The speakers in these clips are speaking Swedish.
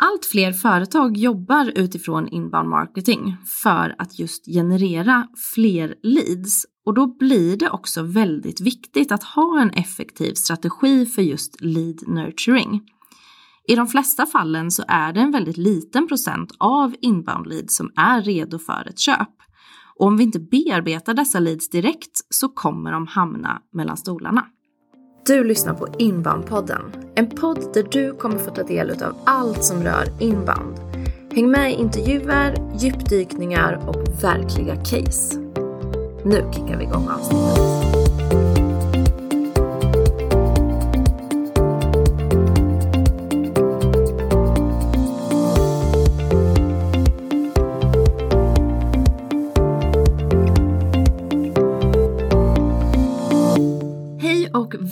Allt fler företag jobbar utifrån inbound marketing för att just generera fler leads och då blir det också väldigt viktigt att ha en effektiv strategi för just lead nurturing. I de flesta fallen så är det en väldigt liten procent av inbound leads som är redo för ett köp. Och om vi inte bearbetar dessa leads direkt så kommer de hamna mellan stolarna. Du lyssnar på Inbandpodden. en podd där du kommer få ta del av allt som rör inband. Häng med i intervjuer, djupdykningar och verkliga case. Nu kickar vi igång avsnittet.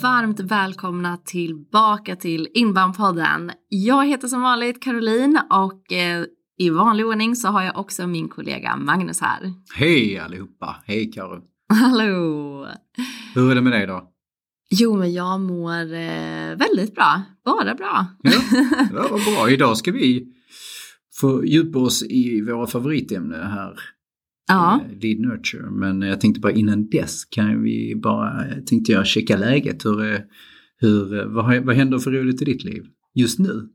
Varmt välkomna tillbaka till Inboundpodden. Jag heter som vanligt Caroline och eh, i vanlig ordning så har jag också min kollega Magnus här. Hej allihopa! Hej Karo! Hallå! Hur är det med dig då? Jo, men jag mår eh, väldigt bra. Bara bra. Ja, det var bra. Idag ska vi fördjupa oss i våra favoritämne här Ja. Eh, lead nurture. Men jag tänkte bara innan dess kan vi bara, tänkte jag checka läget. Hur, eh, hur, eh, vad, vad händer för roligt i ditt liv just nu?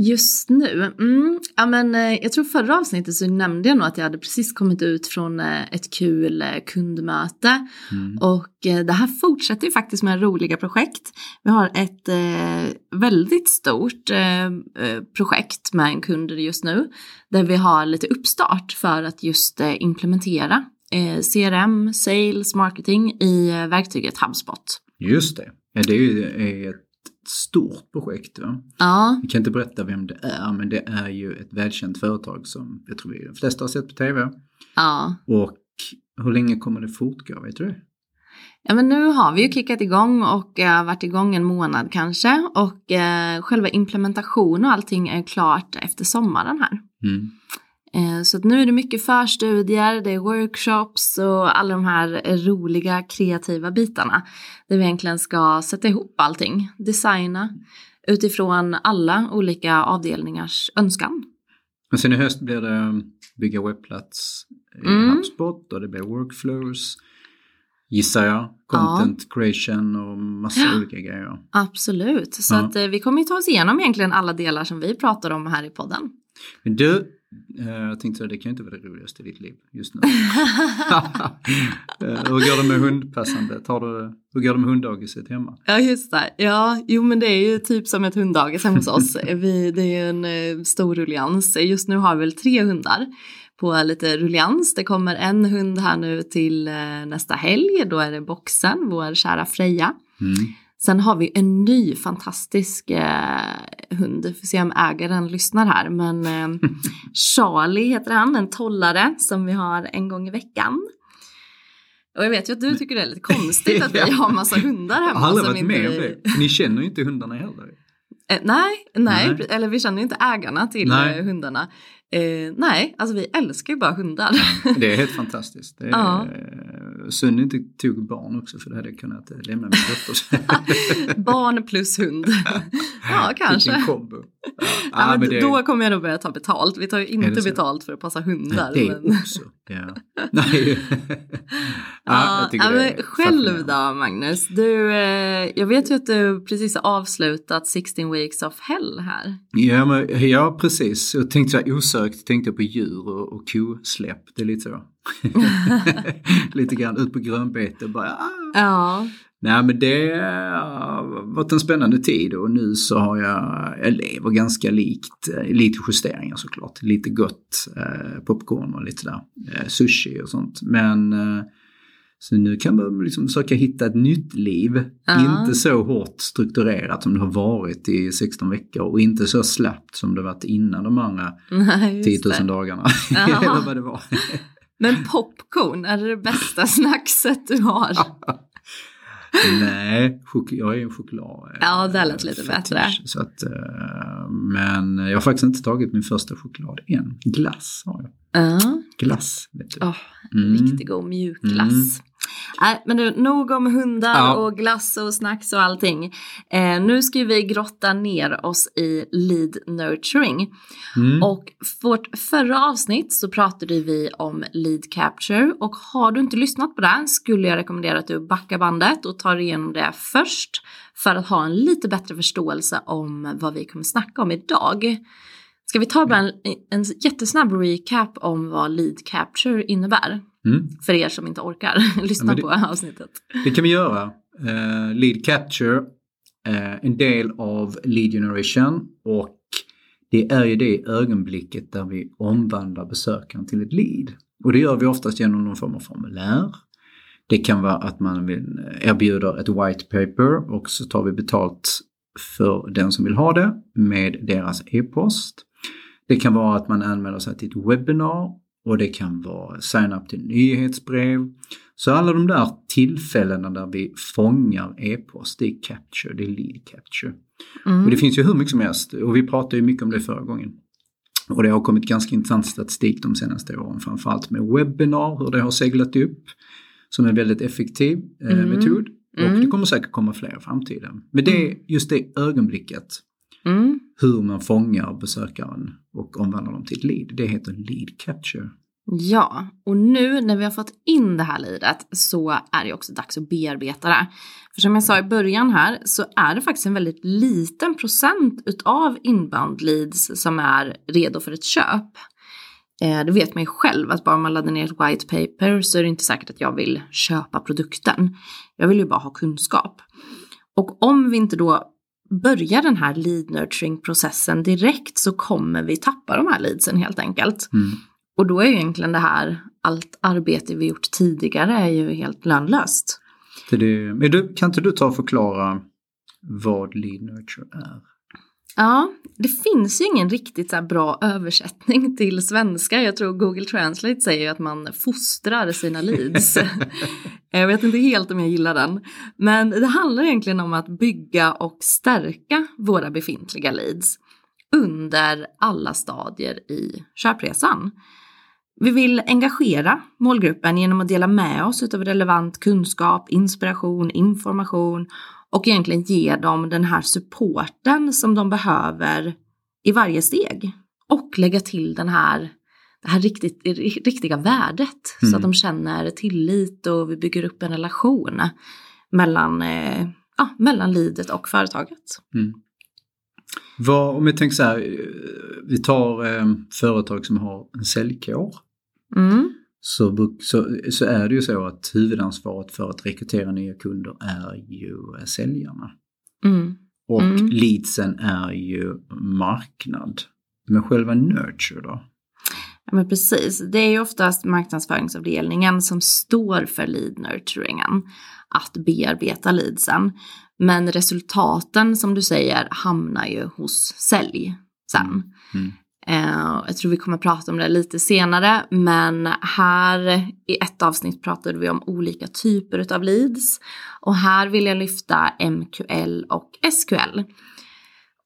Just nu? Mm, ja, men, eh, jag tror förra avsnittet så nämnde jag nog att jag hade precis kommit ut från eh, ett kul eh, kundmöte. Mm. Och det här fortsätter ju faktiskt med roliga projekt. Vi har ett väldigt stort projekt med en kund just nu. Där vi har lite uppstart för att just implementera CRM, sales, marketing i verktyget HubSpot. Just det. Det är ju ett stort projekt. Va? Ja. Vi kan inte berätta vem det är men det är ju ett välkänt företag som jag tror vi de flesta har sett på tv. Ja. Och hur länge kommer det fortgå, vet du det? Ja men nu har vi ju kickat igång och uh, varit igång en månad kanske och uh, själva implementation och allting är klart efter sommaren här. Mm. Eh, så nu är det mycket förstudier, det är workshops och alla de här roliga kreativa bitarna. Där vi egentligen ska sätta ihop allting, designa utifrån alla olika avdelningars önskan. Men sen i höst blir det bygga webbplats i mm. HubSpot och det blir workflows gissar jag. Content ja. creation och massa ja. olika grejer. Absolut, så ja. att eh, vi kommer ju ta oss igenom egentligen alla delar som vi pratar om här i podden. Men du, jag tänkte att det kan ju inte vara det roligaste i ditt liv just nu. Eh, hur går det med hundpassandet? Har du, hur går det med hunddagiset hemma? Ja just det. Ja, jo men det är ju typ som ett hunddagis hemma hos oss. Vi, det är en eh, stor rullians. Just nu har vi väl tre hundar på lite rullians. Det kommer en hund här nu till nästa helg. Då är det boxen, vår kära Freja. Mm. Sen har vi en ny fantastisk eh, hund, vi får se om ägaren lyssnar här, men eh, Charlie heter han, en tollare som vi har en gång i veckan. Och jag vet ju att du tycker det är lite konstigt att vi har massa hundar hemma. Jag har aldrig varit med om det. Ni känner ju inte hundarna heller. Eh, nej, nej, nej, eller vi känner ju inte ägarna till nej. hundarna. Eh, nej, alltså vi älskar ju bara hundar. Det är helt fantastiskt. Det är, ja. Synd inte tog barn också för det hade jag kunnat eh, lämna min dotter. barn plus hund. ja, kanske. Kombo. Ja. Ja, men det... Då kommer jag nog börja ta betalt. Vi tar ju inte betalt för att passa hundar. Det men... också. Ja. Nej. ja, ja, men själv då Magnus? Du, eh, jag vet ju att du precis har avslutat 16 weeks of hell här. Ja, men, ja precis. Jag tänkte så här osökt tänkte på djur och, och kosläpp. Det är lite så. lite grann ut på grönbete bara. Ah. Ja. Nej men det har varit en spännande tid och nu så har jag, jag lever ganska likt, lite justeringar såklart. Lite gott, eh, popcorn och lite där, eh, sushi och sånt. Men eh, så nu kan man liksom försöka hitta ett nytt liv. Ja. Inte så hårt strukturerat som det har varit i 16 veckor och inte så slappt som det varit innan de andra Nej, 10 000 det. dagarna. Eller vad det var. Men popcorn, är det det bästa snackset du har? Nej, jag är en choklad. Eh, ja, det lät lite fetish, bättre. Så att, eh, men jag har faktiskt inte tagit min första choklad än. Glass har jag. Uh. Glass, vet du. Oh, mm. Riktigt god mjukglass. Mm. Nej, men nu, nog om hundar Ja. och glass och snacks och allting. Eh, nu ska vi grotta ner oss i lead nurturing. Mm. Och vårt förra avsnitt så pratade vi om lead capture och har du inte lyssnat på det skulle jag rekommendera att du backar bandet och tar igenom det först för att ha en lite bättre förståelse om vad vi kommer snacka om idag. Ska vi ta bara en, en jättesnabb recap om vad lead capture innebär? Mm. För er som inte orkar lyssna det- på avsnittet. Det kan vi göra. Eh, lead capture, eh, en del av lead generation och det är ju det ögonblicket där vi omvandlar besökaren till ett lead. Och det gör vi oftast genom någon form av formulär. Det kan vara att man vill erbjuder ett white paper och så tar vi betalt för den som vill ha det med deras e-post. Det kan vara att man anmäler sig till ett webbinar och det kan vara sign up till nyhetsbrev. Så alla de där tillfällena där vi fångar e-post, det är capture, det är lead capture. Mm. Och det finns ju hur mycket som helst och vi pratade ju mycket om det förra gången. Och det har kommit ganska intressant statistik de senaste åren, framförallt med webbinar, hur det har seglat upp som en väldigt effektiv eh, Mm. metod. Och Mm. det kommer säkert komma fler i framtiden. Men det är just det ögonblicket, Mm hur man fångar besökaren och omvandlar dem till ett lead, det heter lead capture. Ja, och nu när vi har fått in det här lidet så är det också dags att bearbeta det. För som jag sa i början här så är det faktiskt en väldigt liten procent utav inbound leads som är redo för ett köp. Eh, det vet man ju själv att bara man laddar ner ett white paper så är det inte säkert att jag vill köpa produkten. Jag vill ju bara ha kunskap. Och om vi inte då börjar den här lead nurturing processen direkt så kommer vi tappa de här leadsen helt enkelt. Mm. Och då är ju egentligen det här, allt arbete vi gjort tidigare är ju helt lönlöst. Det, kan inte du ta och förklara vad lead nurture är? Ja, det finns ju ingen riktigt så bra översättning till svenska. Jag tror Google Translate säger att man fostrar sina leads. jag vet inte helt om jag gillar den. Men det handlar egentligen om att bygga och stärka våra befintliga leads under alla stadier i köpresan. Vi vill engagera målgruppen genom att dela med oss av relevant kunskap, inspiration, information och egentligen ge dem den här supporten som de behöver i varje steg. Och lägga till den här, det här riktigt, riktiga värdet så Mm. att de känner tillit och vi bygger upp en relation mellan, eh, ja, mellan lidet och företaget. Mm. Vad, om vi tänker så här, eh, vi tar eh, företag som har en säljkår. Mm. Så, så, så är det ju så att huvudansvaret för att rekrytera nya kunder är ju säljarna. Mm. Och Mm. leadsen är ju marknad. Men själva nurture då? Ja, men precis. Det är ju oftast marknadsföringsavdelningen som står för lead nurturingen. Att bearbeta leadsen. Men resultaten som du säger hamnar ju hos sälj sen. Mm. Eh, jag tror vi kommer prata om det lite senare. Men här i ett avsnitt pratade vi om olika typer av leads. Och här vill jag lyfta MQL och SQL.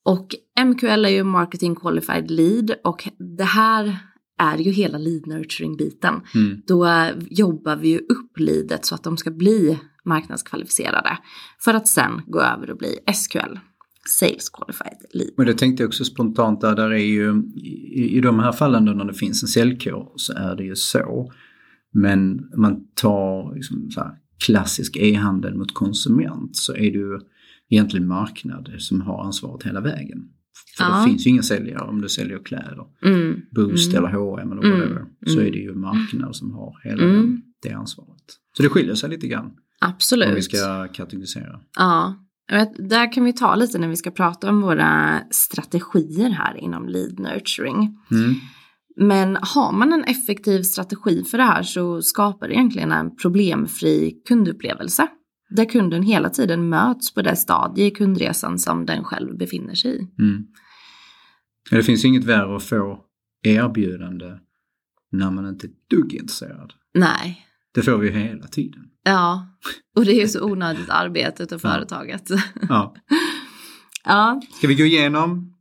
Och MQL är ju Marketing Qualified Lead och det här är ju hela lead nurturing biten. Mm. Då jobbar vi ju upp leadet så att de ska bli marknadskvalificerade för att sen gå över och bli SQL, Sales Qualified Lead. Men det tänkte jag också spontant där, där är ju i, i de här fallen då när det finns en säljkår så är det ju så. Men man tar liksom så här, klassisk e-handel mot konsument så är det ju egentligen marknad som har ansvaret hela vägen. För Ja. det finns ju inga säljare om du säljer kläder, Mm. Boost Mm. eller H&M eller Mm. whatever. Så Mm. är det ju marknad som har hela Mm. det ansvaret. Så det skiljer sig lite grann Absolut. om vi ska kategorisera. Ja, där kan vi ta lite när vi ska prata om våra strategier här inom lead nurturing. Mm. Men har man en effektiv strategi för det här så skapar det egentligen en problemfri kundupplevelse. Där kunden hela tiden möts på det stadie i kundresan som den själv befinner sig i. Mm. Det finns inget värre att få erbjudande när man inte är ett dugg intresserad. Nej, Det får vi ju hela tiden. ja. Och det är ju så onödigt arbete utav Ja. företaget. Ja. ja, Ska vi gå igenom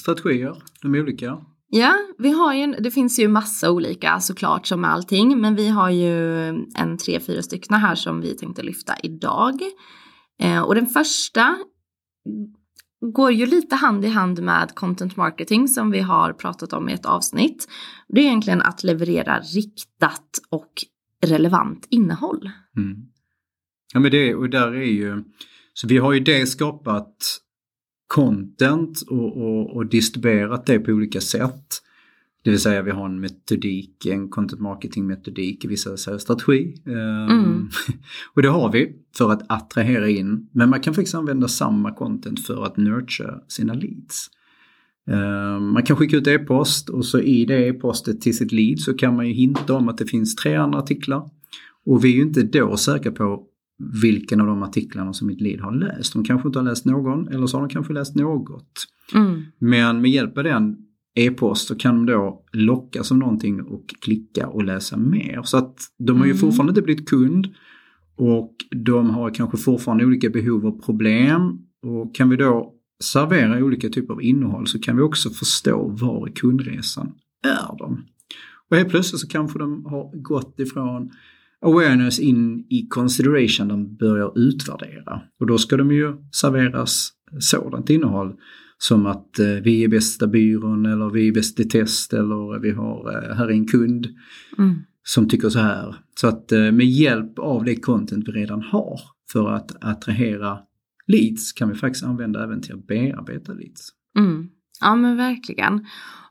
strategier, de olika? Ja, vi har ju, det finns ju massa olika såklart som med allting, men vi har ju en tre, fyra stycken här som vi tänkte lyfta idag. Eh, och den första går ju lite hand i hand med content marketing som vi har pratat om i ett avsnitt. Det är egentligen att leverera riktat och relevant innehåll. Mm. Ja men det, och där är ju, så vi har ju det skapat content och, och, och distribuerat det på olika sätt. Det vill säga vi har en metodik, en content marketing metodik, vissa säger strategi. Ehm, mm. och det har vi för att attrahera in. Men man kan faktiskt använda samma content för att nurture sina leads. Ehm, man kan skicka ut e-post och så i det e-postet till sitt lead så kan man ju hinta om att det finns tre andra artiklar. Och vi är ju inte då säkra på vilken av de artiklarna som mitt lead har läst. De kanske inte har läst någon eller så har de kanske läst något. Mm. Men med hjälp av den e-post så kan de då lockas av någonting och klicka och läsa mer. Så att de har ju mm. fortfarande inte blivit kund och de har kanske fortfarande olika behov och problem. Och kan vi då servera olika typer av innehåll så kan vi också förstå var i kundresan är de. Och helt plötsligt så kanske de har gått ifrån awareness in i consideration, de börjar utvärdera. Och då ska de ju serveras sådant innehåll som att eh, vi är bästa byrån eller vi är bäst i test eller vi har, eh, här är en kund mm. som tycker så här. Så att eh, med hjälp av det content vi redan har för att attrahera leads kan vi faktiskt använda även till att bearbeta leads. Mm. Ja men verkligen.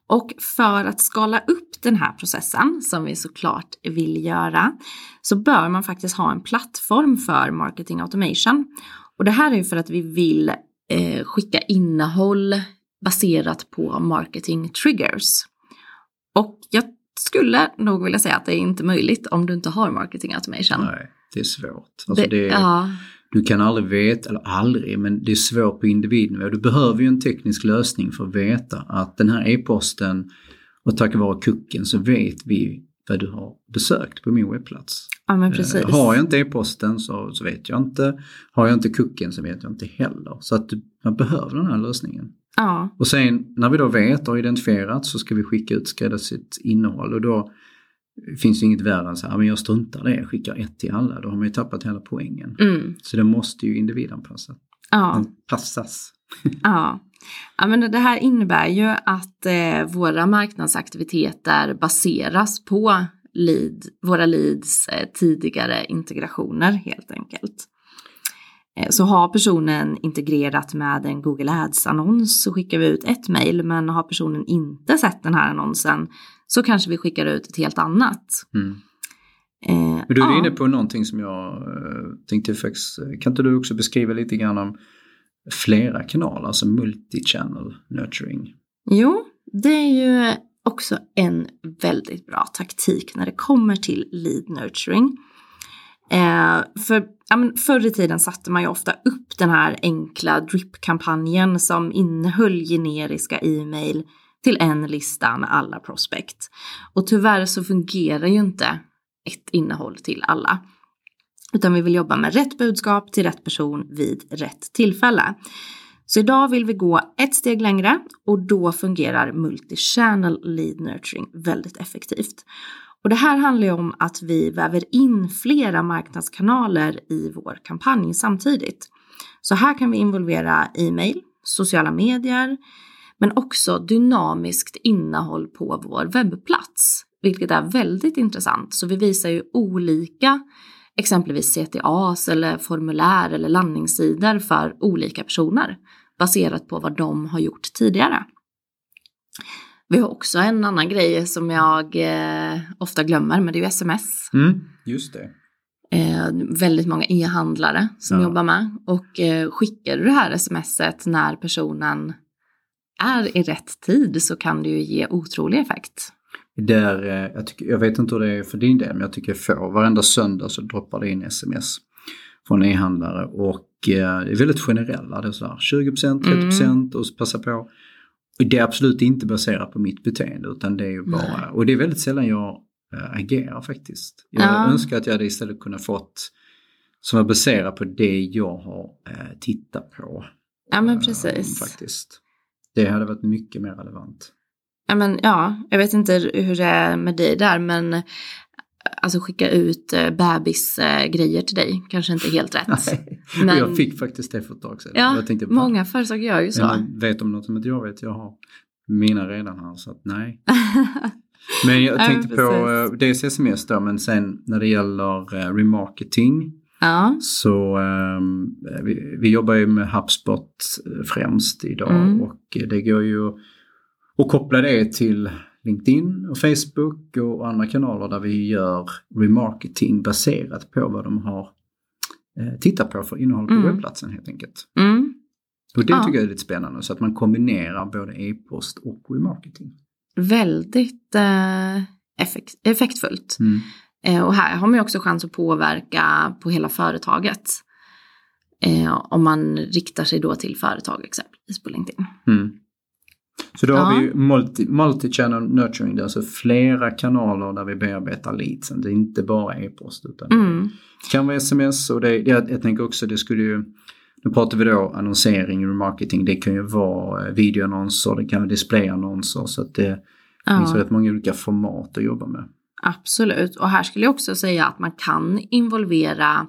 Och för att skala upp den här processen, som vi såklart vill göra, så bör man faktiskt ha en plattform för marketing automation. Och det här är ju för att vi vill eh, skicka innehåll baserat på marketing triggers. Och jag skulle nog vilja säga att det är inte möjligt om du inte har marketing automation. Nej, det är svårt. Alltså det, det, ja. Du kan aldrig veta, eller aldrig, men det är svårt på individnivå. Du behöver ju en teknisk lösning för att veta att den här e-posten och tack vare kucken så vet vi vad du har besökt på min webbplats. Ja, men precis. Eh, har jag inte e-posten så, så vet jag inte. Har jag inte kucken så vet jag inte heller. Så att man behöver den här lösningen. Ja. Och sen när vi då vet och identifierat så ska vi skicka ut skräddarsytt innehåll och då finns det inget värre än så här, men jag struntar det, jag skickar ett till alla. Då har man ju tappat hela poängen. Mm. Så det måste ju individanpassas. Ja. Passas. ja. ja, men det här innebär ju att eh, våra marknadsaktiviteter baseras på lead, våra leads eh, tidigare integrationer helt enkelt. Eh, så har personen integrerat med en Google Ads-annons så skickar vi ut ett mejl, men har personen inte sett den här annonsen så kanske vi skickar ut ett helt annat. Mm. Eh, men du är ja. inne på någonting som jag eh, tänkte faktiskt, kan inte du också beskriva lite grann om flera kanaler, alltså multi-channel nurturing? Jo, det är ju också en väldigt bra taktik när det kommer till lead nurturing. Eh, för ja, men förr i tiden satte man ju ofta upp den här enkla drip-kampanjen som innehöll generiska e-mail till en lista med alla prospect. Och tyvärr så fungerar ju inte ett innehåll till alla. Utan vi vill jobba med rätt budskap till rätt person vid rätt tillfälle. Så idag vill vi gå ett steg längre och då fungerar multichannel lead nurturing väldigt effektivt. Och det här handlar ju om att vi väver in flera marknadskanaler i vår kampanj samtidigt. Så här kan vi involvera e-mail, sociala medier, men också dynamiskt innehåll på vår webbplats, vilket är väldigt intressant. Så vi visar ju olika, exempelvis CTAs eller formulär eller landningssidor för olika personer baserat på vad de har gjort tidigare. Vi har också en annan grej som jag eh, ofta glömmer, men det är ju sms. Mm, just det. Eh, väldigt många e-handlare som ja. jobbar med. Och eh, skickar du det här smset när personen är i rätt tid så kan det ju ge otrolig effekt. Där, eh, jag, tycker, jag vet inte hur det är för din del, men jag tycker får. Varenda söndag så droppar det in sms från e-handlare och eh, det är väldigt generella. Det är sådär 20%, 30% mm. och passa på. Och det är absolut inte baserat på mitt beteende utan det är ju bara, Nej. och det är väldigt sällan jag äh, agerar faktiskt. Jag ja. önskar att jag hade istället kunnat fått som var baserat på det jag har tittat på. Ja men precis. Faktiskt. Det hade varit mycket mer relevant. Ja, men, ja, jag vet inte hur det är med dig där, men alltså skicka ut eh, bebisgrejer till dig kanske inte helt rätt. Nej, Men- jag fick faktiskt det för ett tag sedan. Ja, jag tänkte, Många företag gör ju så. Men vet de något som inte jag vet? Jag har mina redan här så att nej. Men jag Ja, tänkte på eh, dels sms då men sen när det gäller eh, remarketing ja. så ehm, vi, vi jobbar ju med HubSpot eh, främst idag Mm. och det går ju att koppla det till LinkedIn och Facebook och andra kanaler där vi gör remarketing baserat på vad de har eh, tittat på för innehåll på Mm. webbplatsen helt enkelt. Mm. Och det Ja. tycker jag är lite spännande så att man kombinerar både e-post och remarketing. Väldigt eh, effekt, effektfullt. Mm. Eh, och här har man ju också chans att påverka på hela företaget. Eh, om man riktar sig då till företag exempelvis på LinkedIn. Mm. Så då har Ja. vi ju multi, multi-channel nurturing, det är alltså flera kanaler där vi bearbetar leadsen. Det är inte bara e-post utan Mm. det kan vara sms och det, jag, jag tänker också det skulle ju, nu pratar vi då annonsering, remarketing, det kan ju vara eh, videoannonser, det kan vara displayannonser så att det finns Ja, rätt många olika format att jobba med. Absolut. Och här skulle jag också säga att man kan involvera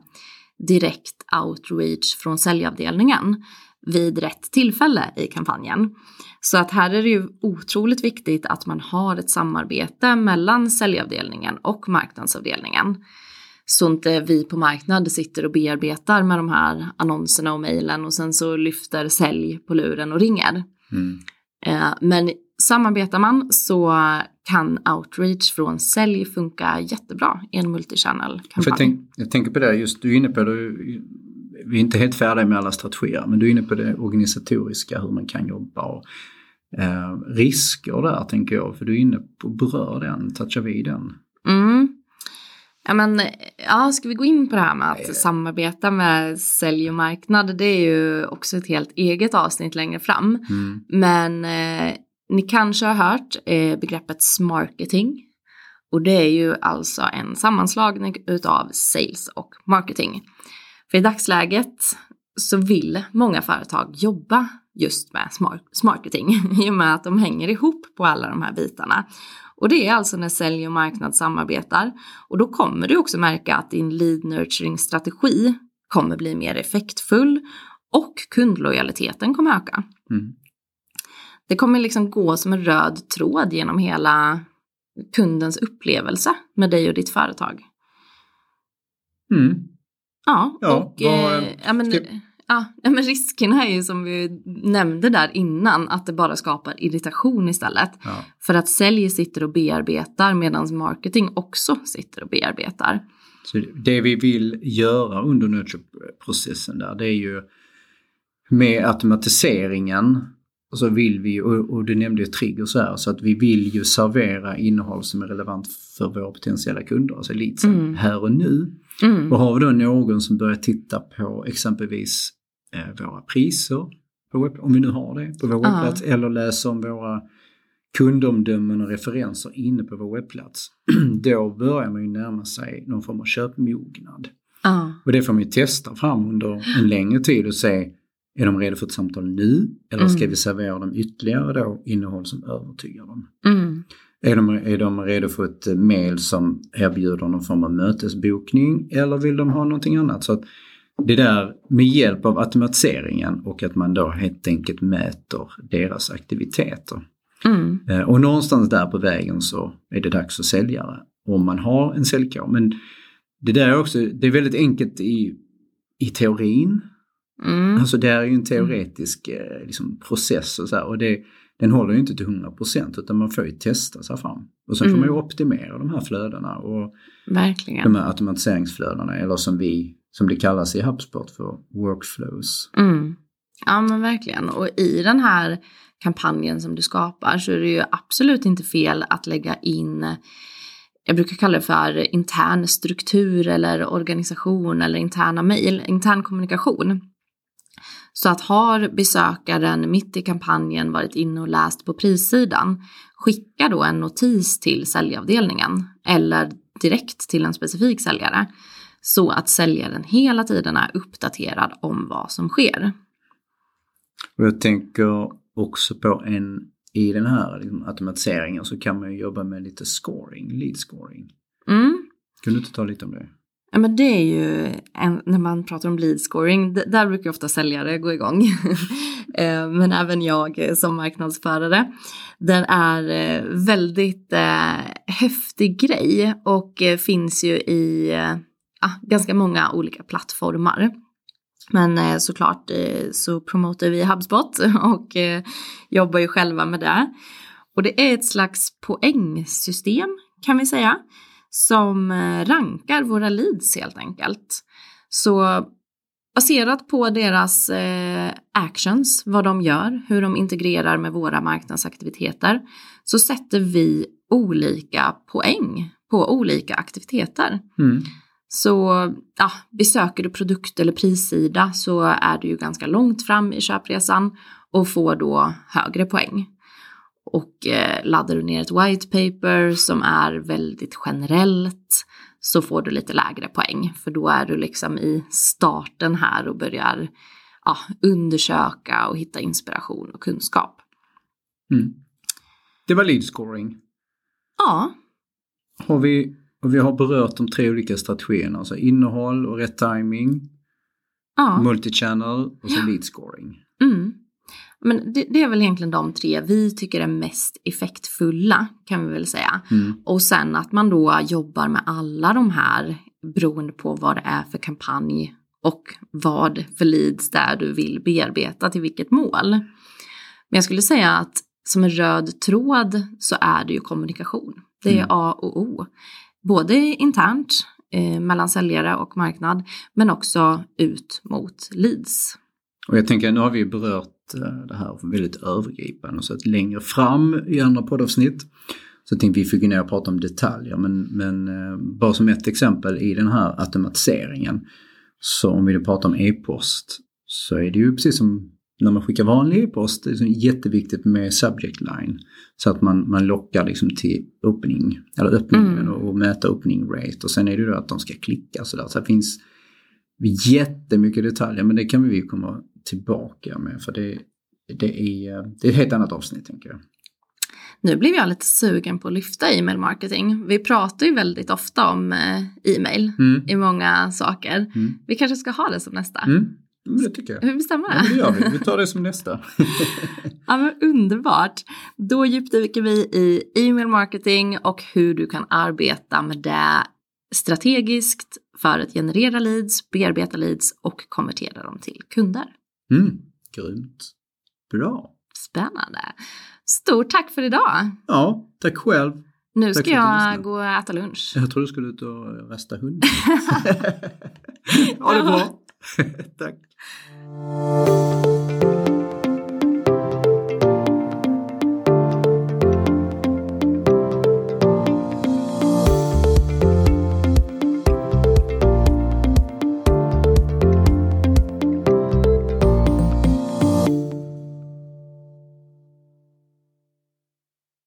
direkt outreach från säljavdelningen vid rätt tillfälle i kampanjen. Så att här är det ju otroligt viktigt att man har ett samarbete mellan säljavdelningen och marknadsavdelningen. Så inte vi på marknad sitter och bearbetar med de här annonserna och mejlen och sen så lyfter sälj på luren och ringer. Mm. Eh, Men samarbetar man så kan outreach från sälj funka jättebra i en multichannel-kampanj. jag, tänk, jag tänker på det, just du är inne på det, vi är inte helt färdiga med alla strategier, men du är inne på det organisatoriska, hur man kan jobba och eh, risker där tänker jag, för du är inne på, berör den, touchar vi den. Mm. Ja, men, ja, ska vi gå in på det här med att Nej. samarbeta med sälj och marknad? Det är ju också ett helt eget avsnitt längre fram. Mm. Men eh, ni kanske har hört eh, begreppet smarketing. Och det är ju alltså en sammanslagning utav sales och marketing. För i dagsläget så vill många företag jobba just med smarketing i och med att de hänger ihop på alla de här bitarna. Och det är alltså när sälj och marknad samarbetar. Och då kommer du också märka att din lead nurturing strategi kommer bli mer effektfull och kundlojaliteten kommer öka. Mm. Det kommer liksom gå som en röd tråd genom hela kundens upplevelse med dig och ditt företag. Mm. Ja, Ja, och vad- eh, ja, men, ska- ja, ja, men riskerna är ju som vi nämnde där innan att det bara skapar irritation istället. Ja. För att sälj sitter och bearbetar medan marketing också sitter och bearbetar. Så det vi vill göra under nurture-processen där, det är ju med automatiseringen och så vill vi, och, och du nämnde ju triggers här, så att vi vill ju servera innehåll som är relevant för våra potentiella kunder, alltså leadsen, Mm. här och nu. Mm. Och har vi då någon som börjar titta på exempelvis eh, våra priser, på webb, om vi nu har det, på vår Ja. webbplats, eller läser om våra kundomdömen och referenser inne på vår webbplats, då börjar man ju närma sig någon form av köpmognad. Ja. Och det får man ju testa fram under en längre tid och se, är de redo för ett samtal nu? Eller ska Mm. vi servera dem ytterligare då innehåll som övertygar dem? Mm. Är de, är de redo för ett mail som erbjuder någon form av mötesbokning eller vill de ha någonting annat? Så att det där med hjälp av automatiseringen och att man då helt enkelt mäter deras aktiviteter. Mm. Eh, Och någonstans där på vägen så är det dags att sälja. Om man har en säljkår. Men det där är också, det är väldigt enkelt i, i teorin. Mm. Alltså det är ju en teoretisk eh, liksom, process och så här, och det, den håller ju inte till 100% utan man får ju testa sig fram. Och sen får man ju Mm. optimera de här flödena och Verkligen. de här automatiseringsflödena eller som vi, som det kallas i HubSpot för workflows. Mm. Ja men verkligen. Och i den här kampanjen som du skapar så är det ju absolut inte fel att lägga in jag brukar kalla det för intern struktur eller organisation eller interna mejl, intern kommunikation. Så att har besökaren mitt i kampanjen varit inne och läst på prissidan, skicka då en notis till säljavdelningen eller direkt till en specifik säljare så att säljaren hela tiden är uppdaterad om vad som sker. Och jag tänker också på en i den här liksom, automatiseringen så kan man ju jobba med lite scoring, lead scoring. Mm. Kan du inte ta lite om det? Ja, men det är ju en, när man pratar om lead scoring, där brukar ofta säljare gå igång. Eh, men även jag som marknadsförare. Den är eh, väldigt eh, häftig grej och eh, finns ju i eh, ganska många olika plattformar. Men eh, såklart eh, så promotar vi HubSpot och eh, jobbar ju själva med det. Och det är ett slags poängsystem kan vi säga som rankar våra leads helt enkelt. Så baserat på deras actions, vad de gör, hur de integrerar med våra marknadsaktiviteter, så sätter vi olika poäng på olika aktiviteter. Mm. Så ja, besöker du produkt eller prissida så är du ju ganska långt fram i köpresan och får då högre poäng. Och eh, laddar du ner ett white paper som är väldigt generellt så får du lite lägre poäng för då är du liksom i starten här och börjar ja, undersöka och hitta inspiration och kunskap. Mm. Det var lead scoring. Ja. Har vi och vi har berört de tre olika strategierna, alltså innehåll och rätt timing, ja. multichannel och så lead scoring. Men det, det, är väl egentligen de tre vi tycker är mest effektfulla kan vi väl säga. Mm. Och sen att man då jobbar med alla de här beroende på vad det är för kampanj och vad för leads där du vill bearbeta till vilket mål. Men jag skulle säga att som en röd tråd så är det ju kommunikation. Det är mm. A och O både internt eh, mellan säljare och marknad men också ut mot leads. Och jag tänker, nu har vi berört eh, det här väldigt övergripande så att längre fram i andra poddavsnitt så tänkte vi fick ner och prata om detaljer men, men eh, bara som ett exempel i den här automatiseringen så om vi pratar om e-post så är det ju precis som när man skickar vanlig e-post, det är jätteviktigt med subject line. Så att man, man lockar liksom till öppning, eller öppningen mm. och, och mäta öppning rate. Och sen är det ju att de ska klicka sådär. Så det finns jättemycket detaljer men det kan vi komma tillbaka med för det, det, är, det är ett helt annat avsnitt tänker jag. Nu blev jag lite sugen på att lyfta e-mail marketing. Vi pratar ju väldigt ofta om eh, e-mail mm. i många saker. Mm. Vi kanske ska ha det som nästa. Mm. Det tycker jag. Vi bestämmer det. Ja, det gör vi. Vi tar det som nästa. ja, men underbart. Då djupdyker vi i e-mail marketing och hur du kan arbeta med det strategiskt för att generera leads, bearbeta leads och konvertera dem till kunder. Mm, grymt. Bra. Spännande. Stort tack för idag. Ja, tack själv. Nu tack ska jag gå och äta lunch. Jag tror du skulle ut och rasta hunden. ha det bra. tack.